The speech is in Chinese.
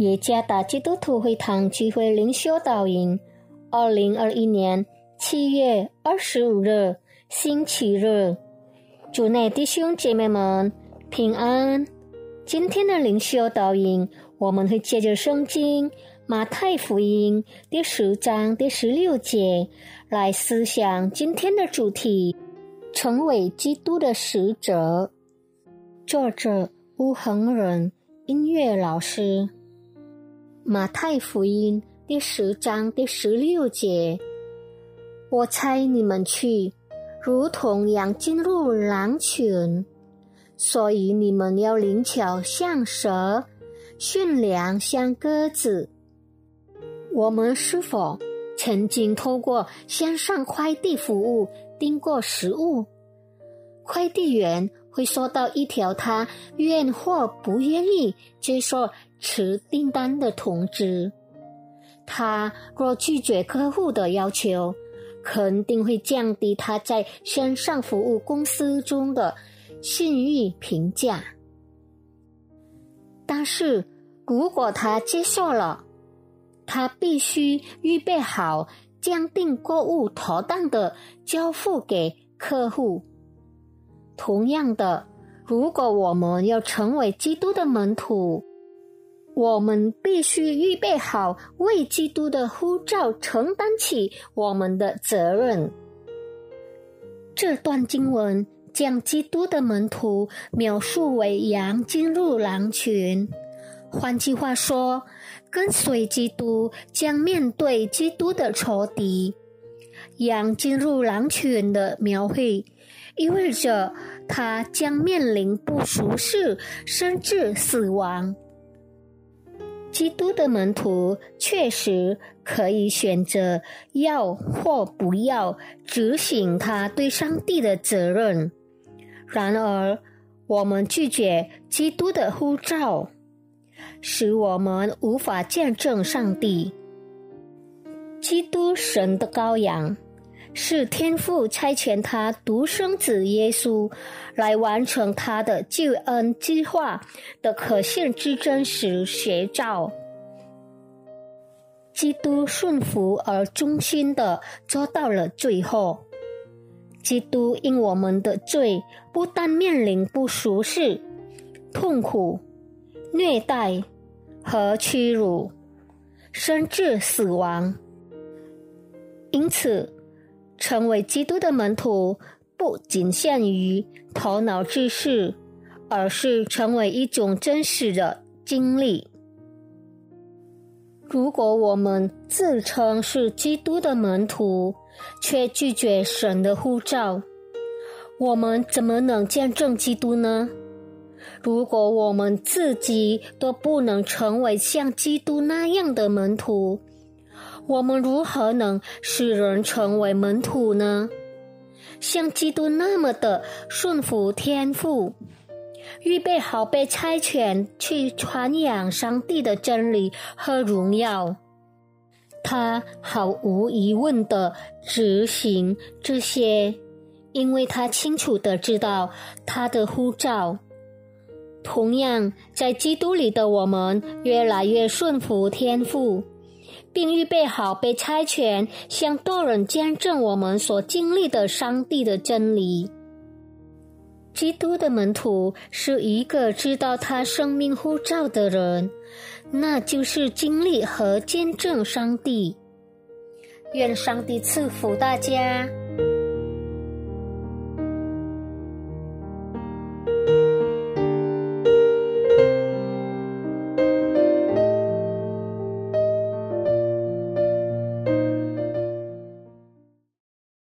耶加达基督徒会堂聚会灵修导引，二零二一年七月二十五日星期日，主内弟兄姐妹们平安。今天的灵修导引，我们会借着圣经马太福音第十章第十六节来思想今天的主题：成为基督的使者。作者吴恒仁，音乐老师。马太福音第十章第十六节：我猜你们去，如同羊进入狼群，所以你们要灵巧像蛇，驯良像鸽子。我们是否曾经透过线上快递服务订过食物？快递员会收到一条他愿或不愿意接受。持订单的通知，他若拒绝客户的要求，肯定会降低他在线上服务公司中的信誉评价。但是如果他接受了，他必须预备好将订购物妥当的交付给客户。同样的，如果我们要成为基督的门徒，我们必须预备好为基督的呼召承担起我们的责任。这段经文将基督的门徒描述为羊进入狼群，换句话说，跟随基督将面对基督的仇敌。羊进入狼群的描绘，意味着他将面临不舒适甚至死亡。基督的门徒确实可以选择要或不要执行他对上帝的责任，然而我们拒绝基督的呼召，使我们无法见证上帝。基督神的羔羊。是天父差遣他独生子耶稣来完成他的救恩计划的可信之真实写照。基督顺服而忠心的做到了最后。基督因我们的罪，不但面临不舒适、痛苦、虐待和屈辱，甚至死亡。因此。成为基督的门徒，不仅限于头脑知识，而是成为一种真实的经历。如果我们自称是基督的门徒，却拒绝神的呼召，我们怎么能见证基督呢？如果我们自己都不能成为像基督那样的门徒，我们如何能使人成为门徒呢？像基督那么的顺服天父，预备好被差遣去传扬上帝的真理和荣耀。他毫无疑问的执行这些，因为他清楚的知道他的呼召。同样，在基督里的我们，越来越顺服天父。并预备好被差遣向多人见证我们所经历的上帝的真理。基督的门徒是一个知道他生命护照的人，那就是经历和见证上帝。愿上帝赐福大家。